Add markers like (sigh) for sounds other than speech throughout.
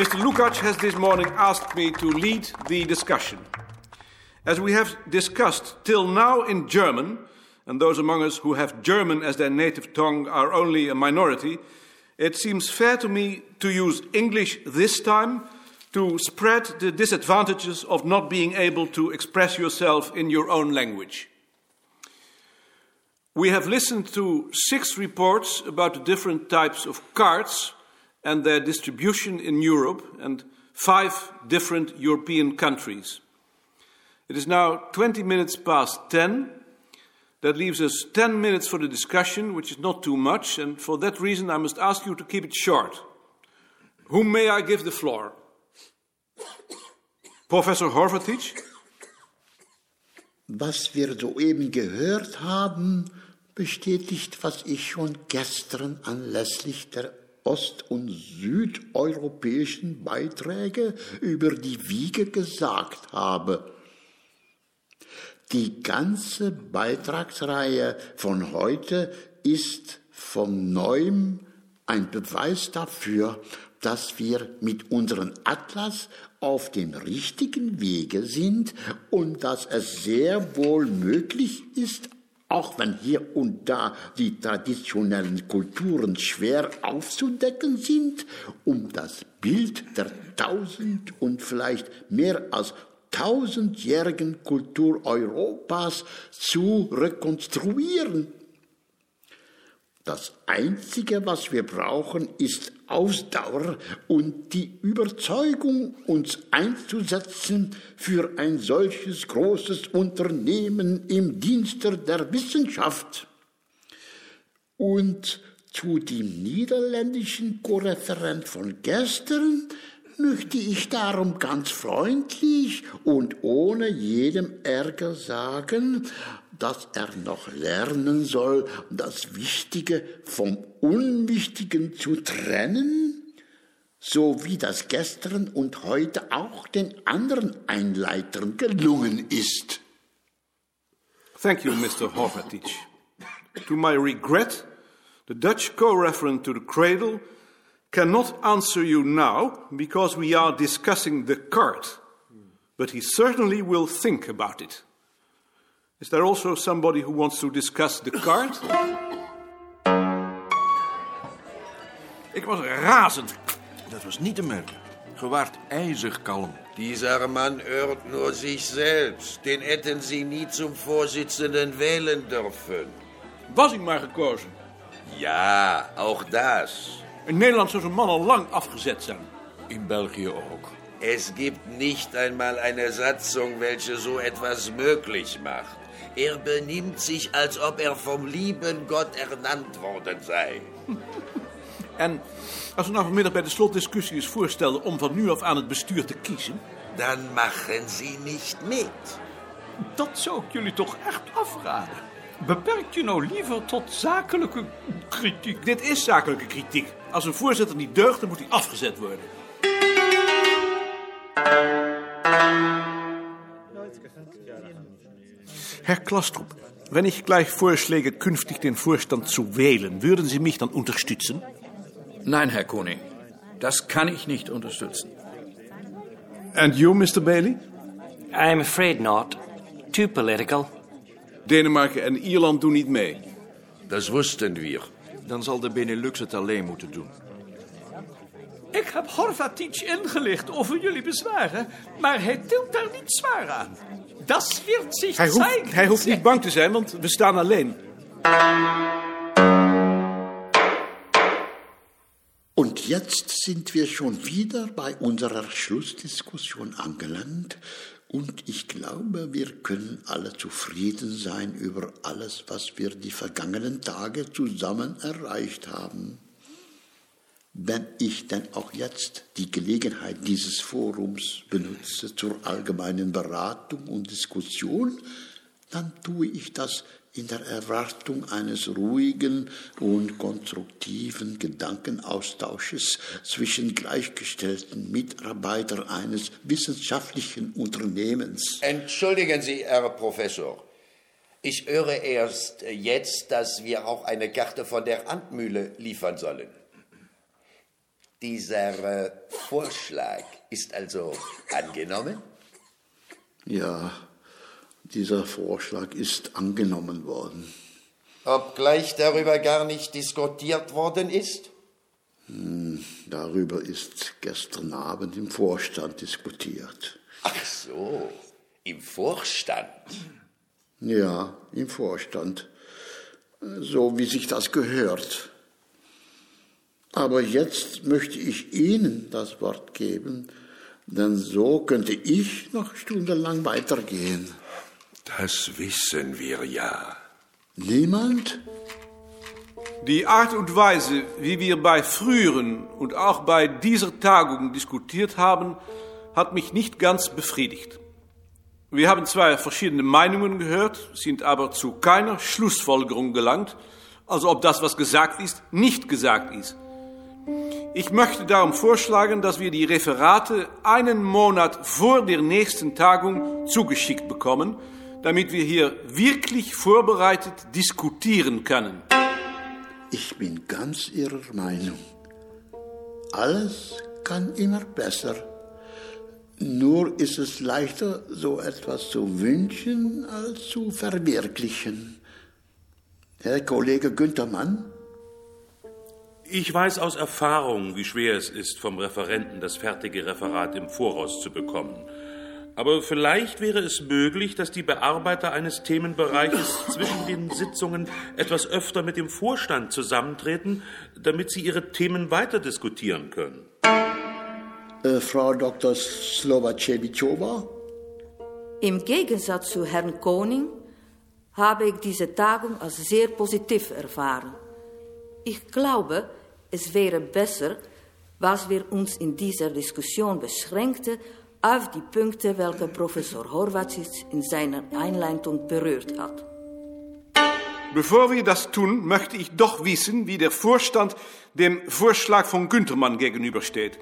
Mr. Lukács has this morning asked me to lead the discussion. As we have discussed till now in German, and those among us who have German as their native tongue are only a minority, it seems fair to me to use English this time to spread the disadvantages of not being able to express yourself in your own language. We have listened to six reports about the different types of cards and their distribution in Europe and five different European countries. It is now 20 minutes past 10. That leaves us 10 minutes for the discussion, which is not too much, and for that reason I must ask you to keep it short. Whom may I give the floor? Professor Horvatich? Was wir soeben gehört haben, bestätigt, was ich schon gestern anlässlich der ost- und südeuropäischen Beiträge über die Wiege gesagt habe. Die ganze Beitragsreihe von heute ist von neuem ein Beweis dafür, dass wir mit unserem Atlas auf dem richtigen Wege sind und dass es sehr wohl möglich ist, auch wenn hier und da die traditionellen Kulturen schwer aufzudecken sind, um das Bild der tausend und vielleicht mehr als tausendjährigen Kultur Europas zu rekonstruieren. Das Einzige, was wir brauchen, ist Ausdauer und die Überzeugung, uns einzusetzen für ein solches großes Unternehmen im Dienste der Wissenschaft. Und zu dem niederländischen Korreferent von gestern möchte ich darum ganz freundlich und ohne jedem Ärger sagen, dass er noch lernen soll, das Wichtige vom Unwichtigen zu trennen, so wie das gestern und heute auch den anderen Einleitern gelungen ist. Thank you, Mr. Horvatich. To my regret, the Dutch co-referent to the cradle cannot answer you now because we are discussing the card, but he certainly will think about it. Is there also somebody who wants to discuss the card? Ik was razend. Dat was niet te merken. Gewaard ijzig kalm. Dieser Mann irrt nur sich selbst. Den hätten Sie nie zum Vorsitzenden wählen dürfen. Was ik maar gekozen. Ja, auch das. In Nederland zou zo'n man al lang afgezet zijn. In België ook. Es gibt nicht einmal eine Satzung, welche so etwas möglich macht. Er benimmt sich, als ob er vom lieben Gott ernannt worden sei. (laughs) En als we nou vanmiddag bij de slotdiscussie eens voorstelden om van nu af aan het bestuur te kiezen. Dann machen Sie nicht mit. Dat zou ik jullie toch echt afraden. Beperk je nou liever tot zakelijke kritiek. Dit is zakelijke kritiek. Als een voorzitter niet deugt, dan moet hij afgezet worden. Herr Klastrup, wenn ich gleich vorschläge, künftig den Vorstand zu wählen, würden Sie mich dann unterstützen? Nein, Herr Koning. Das kann ich nicht unterstützen. And you, Mr. Bailey? I'm afraid not. Too political. Denemarken en Ierland doen niet mee. Das wussten wir. Dan zal de Benelux het alleen moeten doen. Ik heb Horvatich ingelicht over jullie bezwaren, maar hij tilt daar niet zwaar aan. Dat wird zich Hij hoeft, zeigen. hij hoeft niet bang te zijn, want we staan alleen. Und jetzt sind wir schon wieder bei unserer Schlussdiskussion angelangt und ich glaube, wir können alle zufrieden sein über alles, was wir die vergangenen Tage zusammen erreicht haben. Wenn ich denn auch jetzt die Gelegenheit dieses Forums benutze zur allgemeinen Beratung und Diskussion, dann tue ich das in der Erwartung eines ruhigen und konstruktiven Gedankenaustausches zwischen gleichgestellten Mitarbeitern eines wissenschaftlichen Unternehmens. Entschuldigen Sie, Herr Professor. Ich höre erst jetzt, dass wir auch eine Karte von der Andmühle liefern sollen. Dieser äh, Vorschlag ist also angenommen? Ja, dieser Vorschlag ist angenommen worden. Obgleich darüber gar nicht diskutiert worden ist? Hm, darüber ist gestern Abend im Vorstand diskutiert. Ach so, im Vorstand? Ja, im Vorstand. So wie sich das gehört. Aber jetzt möchte ich Ihnen das Wort geben, denn so könnte ich noch stundenlang weitergehen. Das wissen wir ja. Niemand? Die Art und Weise, wie wir bei früheren und auch bei dieser Tagung diskutiert haben, hat mich nicht ganz befriedigt. Wir haben zwei verschiedene Meinungen gehört, sind aber zu keiner Schlussfolgerung gelangt, also ob das, was gesagt ist, nicht gesagt ist. Ich möchte darum vorschlagen, dass wir die Referate einen Monat vor der nächsten Tagung zugeschickt bekommen, damit wir hier wirklich vorbereitet diskutieren können. Ich bin ganz Ihrer Meinung. Alles kann immer besser. Nur ist es leichter, so etwas zu wünschen, als zu verwirklichen. Herr Kollege Günther Mann? Ich weiß aus Erfahrung, wie schwer es ist, vom Referenten das fertige Referat im Voraus zu bekommen. Aber vielleicht wäre es möglich, dass die Bearbeiter eines Themenbereiches (laughs) zwischen den Sitzungen etwas öfter mit dem Vorstand zusammentreten, damit sie ihre Themen weiter diskutieren können. Äh, Frau Dr. Slovacevichova? Im Gegensatz zu Herrn Koning habe ich diese Tagung als sehr positiv erfahren. Ich glaube, es wäre besser, was wir uns in dieser Diskussion beschränkten auf die Punkte, welche Professor Horvacic in seiner Einleitung berührt hat. Bevor wir das tun, möchte ich doch wissen, wie der Vorstand dem Vorschlag von Güntermann gegenübersteht.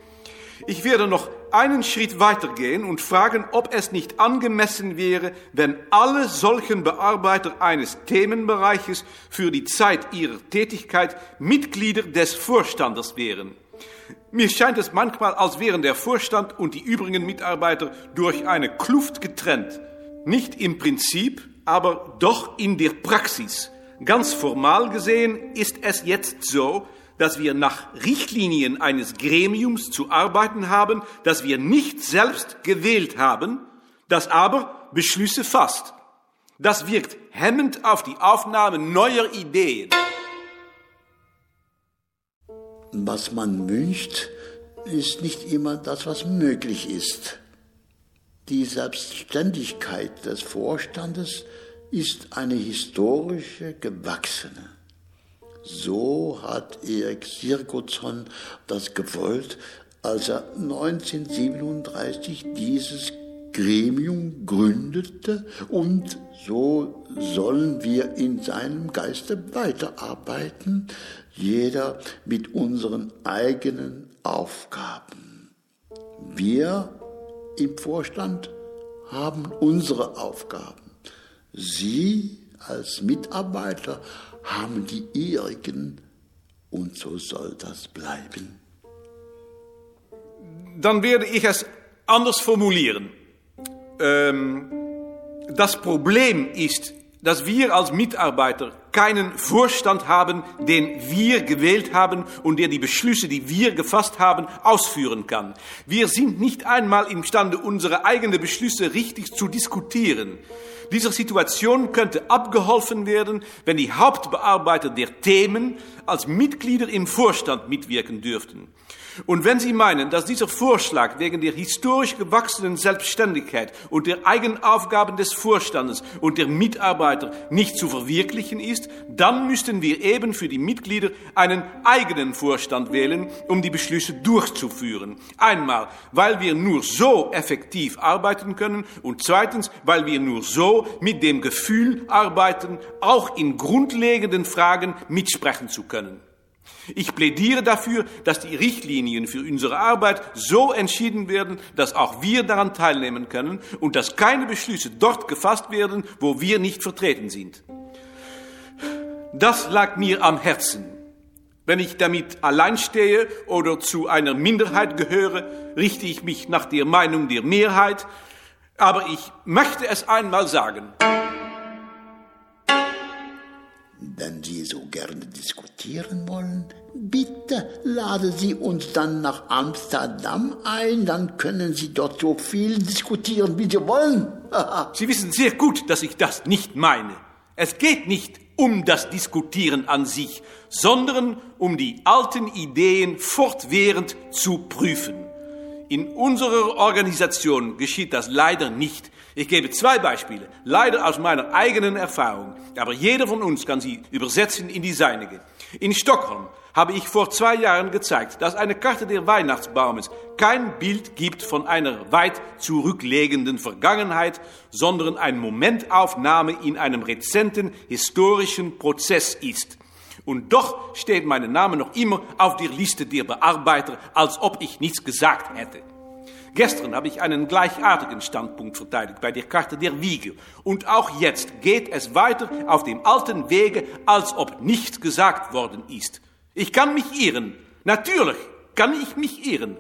Ich werde noch einen Schritt weitergehen und fragen, ob es nicht angemessen wäre, wenn alle solchen Bearbeiter eines Themenbereiches für die Zeit ihrer Tätigkeit Mitglieder des Vorstandes wären. Mir scheint es manchmal, als wären der Vorstand und die übrigen Mitarbeiter durch eine Kluft getrennt. Nicht im Prinzip, aber doch in der Praxis. Ganz formal gesehen ist es jetzt so, dass wir nach Richtlinien eines Gremiums zu arbeiten haben, das wir nicht selbst gewählt haben, das aber Beschlüsse fasst. Das wirkt hemmend auf die Aufnahme neuer Ideen. Was man wünscht, ist nicht immer das, was möglich ist. Die Selbstständigkeit des Vorstandes ist eine historische, gewachsene. So hat Erik Sirgotson das gewollt, als er 1937 dieses Gremium gründete und so sollen wir in seinem Geiste weiterarbeiten, jeder mit unseren eigenen Aufgaben. Wir im Vorstand haben unsere Aufgaben. Sie als Mitarbeiter haben die ihrigen und so soll das bleiben. Dann werde ich es anders formulieren. Ähm, das Problem ist, dass wir als Mitarbeiter keinen Vorstand haben, den wir gewählt haben und der die Beschlüsse, die wir gefasst haben, ausführen kann. Wir sind nicht einmal imstande, unsere eigenen Beschlüsse richtig zu diskutieren. Dieser Situation könnte abgeholfen werden, wenn die Hauptbearbeiter der Themen als Mitglieder im Vorstand mitwirken dürften. Und wenn Sie meinen, dass dieser Vorschlag wegen der historisch gewachsenen Selbstständigkeit und der Eigenaufgaben des Vorstandes und der Mitarbeiter nicht zu verwirklichen ist, dann müssten wir eben für die Mitglieder einen eigenen Vorstand wählen, um die Beschlüsse durchzuführen. Einmal, weil wir nur so effektiv arbeiten können und zweitens, weil wir nur so mit dem Gefühl arbeiten, auch in grundlegenden Fragen mitsprechen zu können. Ich plädiere dafür, dass die Richtlinien für unsere Arbeit so entschieden werden, dass auch wir daran teilnehmen können und dass keine Beschlüsse dort gefasst werden, wo wir nicht vertreten sind. Das lag mir am Herzen. Wenn ich damit allein stehe oder zu einer Minderheit gehöre, richte ich mich nach der Meinung der Mehrheit. Aber ich möchte es einmal sagen. Wenn Sie so gerne diskutieren wollen, bitte laden Sie uns dann nach Amsterdam ein, dann können Sie dort so viel diskutieren, wie Sie wollen. (laughs) Sie wissen sehr gut, dass ich das nicht meine. Es geht nicht um das Diskutieren an sich, sondern um die alten Ideen fortwährend zu prüfen. In unserer Organisation geschieht das leider nicht. Ich gebe zwei Beispiele, leider aus meiner eigenen Erfahrung, aber jeder von uns kann sie übersetzen in die seinige. In Stockholm habe ich vor zwei Jahren gezeigt, dass eine Karte der Weihnachtsbaumes kein Bild gibt von einer weit zurücklegenden Vergangenheit, sondern eine Momentaufnahme in einem rezenten historischen Prozess ist. Und doch steht mein Name noch immer auf der Liste der Bearbeiter, als ob ich nichts gesagt hätte. Gestern habe ich einen gleichartigen Standpunkt verteidigt bei der Karte der Wiege. Und auch jetzt geht es weiter auf dem alten Wege, als ob nichts gesagt worden ist. Ich kann mich irren. Natürlich kann ich mich irren.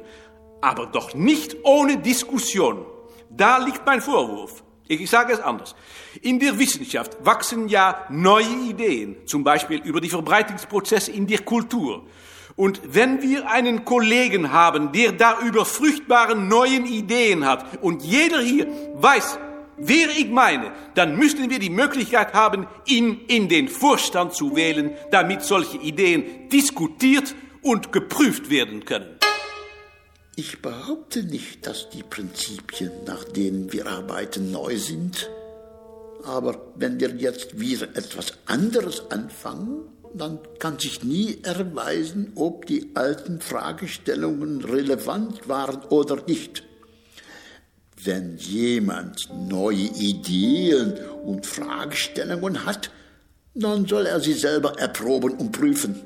Aber doch nicht ohne Diskussion. Da liegt mein Vorwurf. Ich sage es anders. In der Wissenschaft wachsen ja neue Ideen, zum Beispiel über die Verbreitungsprozesse in der Kultur. Und wenn wir einen Kollegen haben, der darüber fruchtbare neuen Ideen hat und jeder hier weiß, wer ich meine, dann müssten wir die Möglichkeit haben, ihn in den Vorstand zu wählen, damit solche Ideen diskutiert und geprüft werden können. Ich behaupte nicht, dass die Prinzipien, nach denen wir arbeiten, neu sind. Aber wenn wir jetzt wieder etwas anderes anfangen, dann kann sich nie erweisen, ob die alten Fragestellungen relevant waren oder nicht. Wenn jemand neue Ideen und Fragestellungen hat, dann soll er sie selber erproben und prüfen.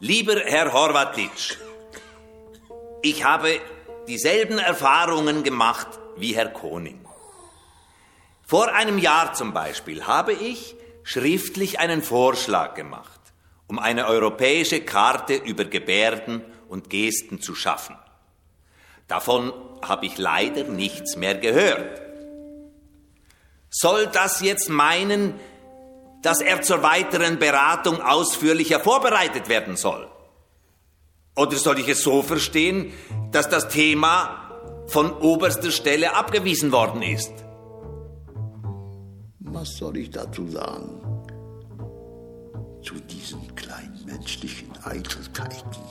Lieber Herr Horvatitsch, ich habe dieselben Erfahrungen gemacht wie Herr Koning. Vor einem Jahr zum Beispiel habe ich schriftlich einen Vorschlag gemacht, um eine europäische Karte über Gebärden und Gesten zu schaffen. Davon habe ich leider nichts mehr gehört. Soll das jetzt meinen, dass er zur weiteren Beratung ausführlicher vorbereitet werden soll? Oder soll ich es so verstehen, dass das Thema von oberster Stelle abgewiesen worden ist? Was soll ich dazu sagen? Zu diesen kleinen menschlichen Eitelkeiten.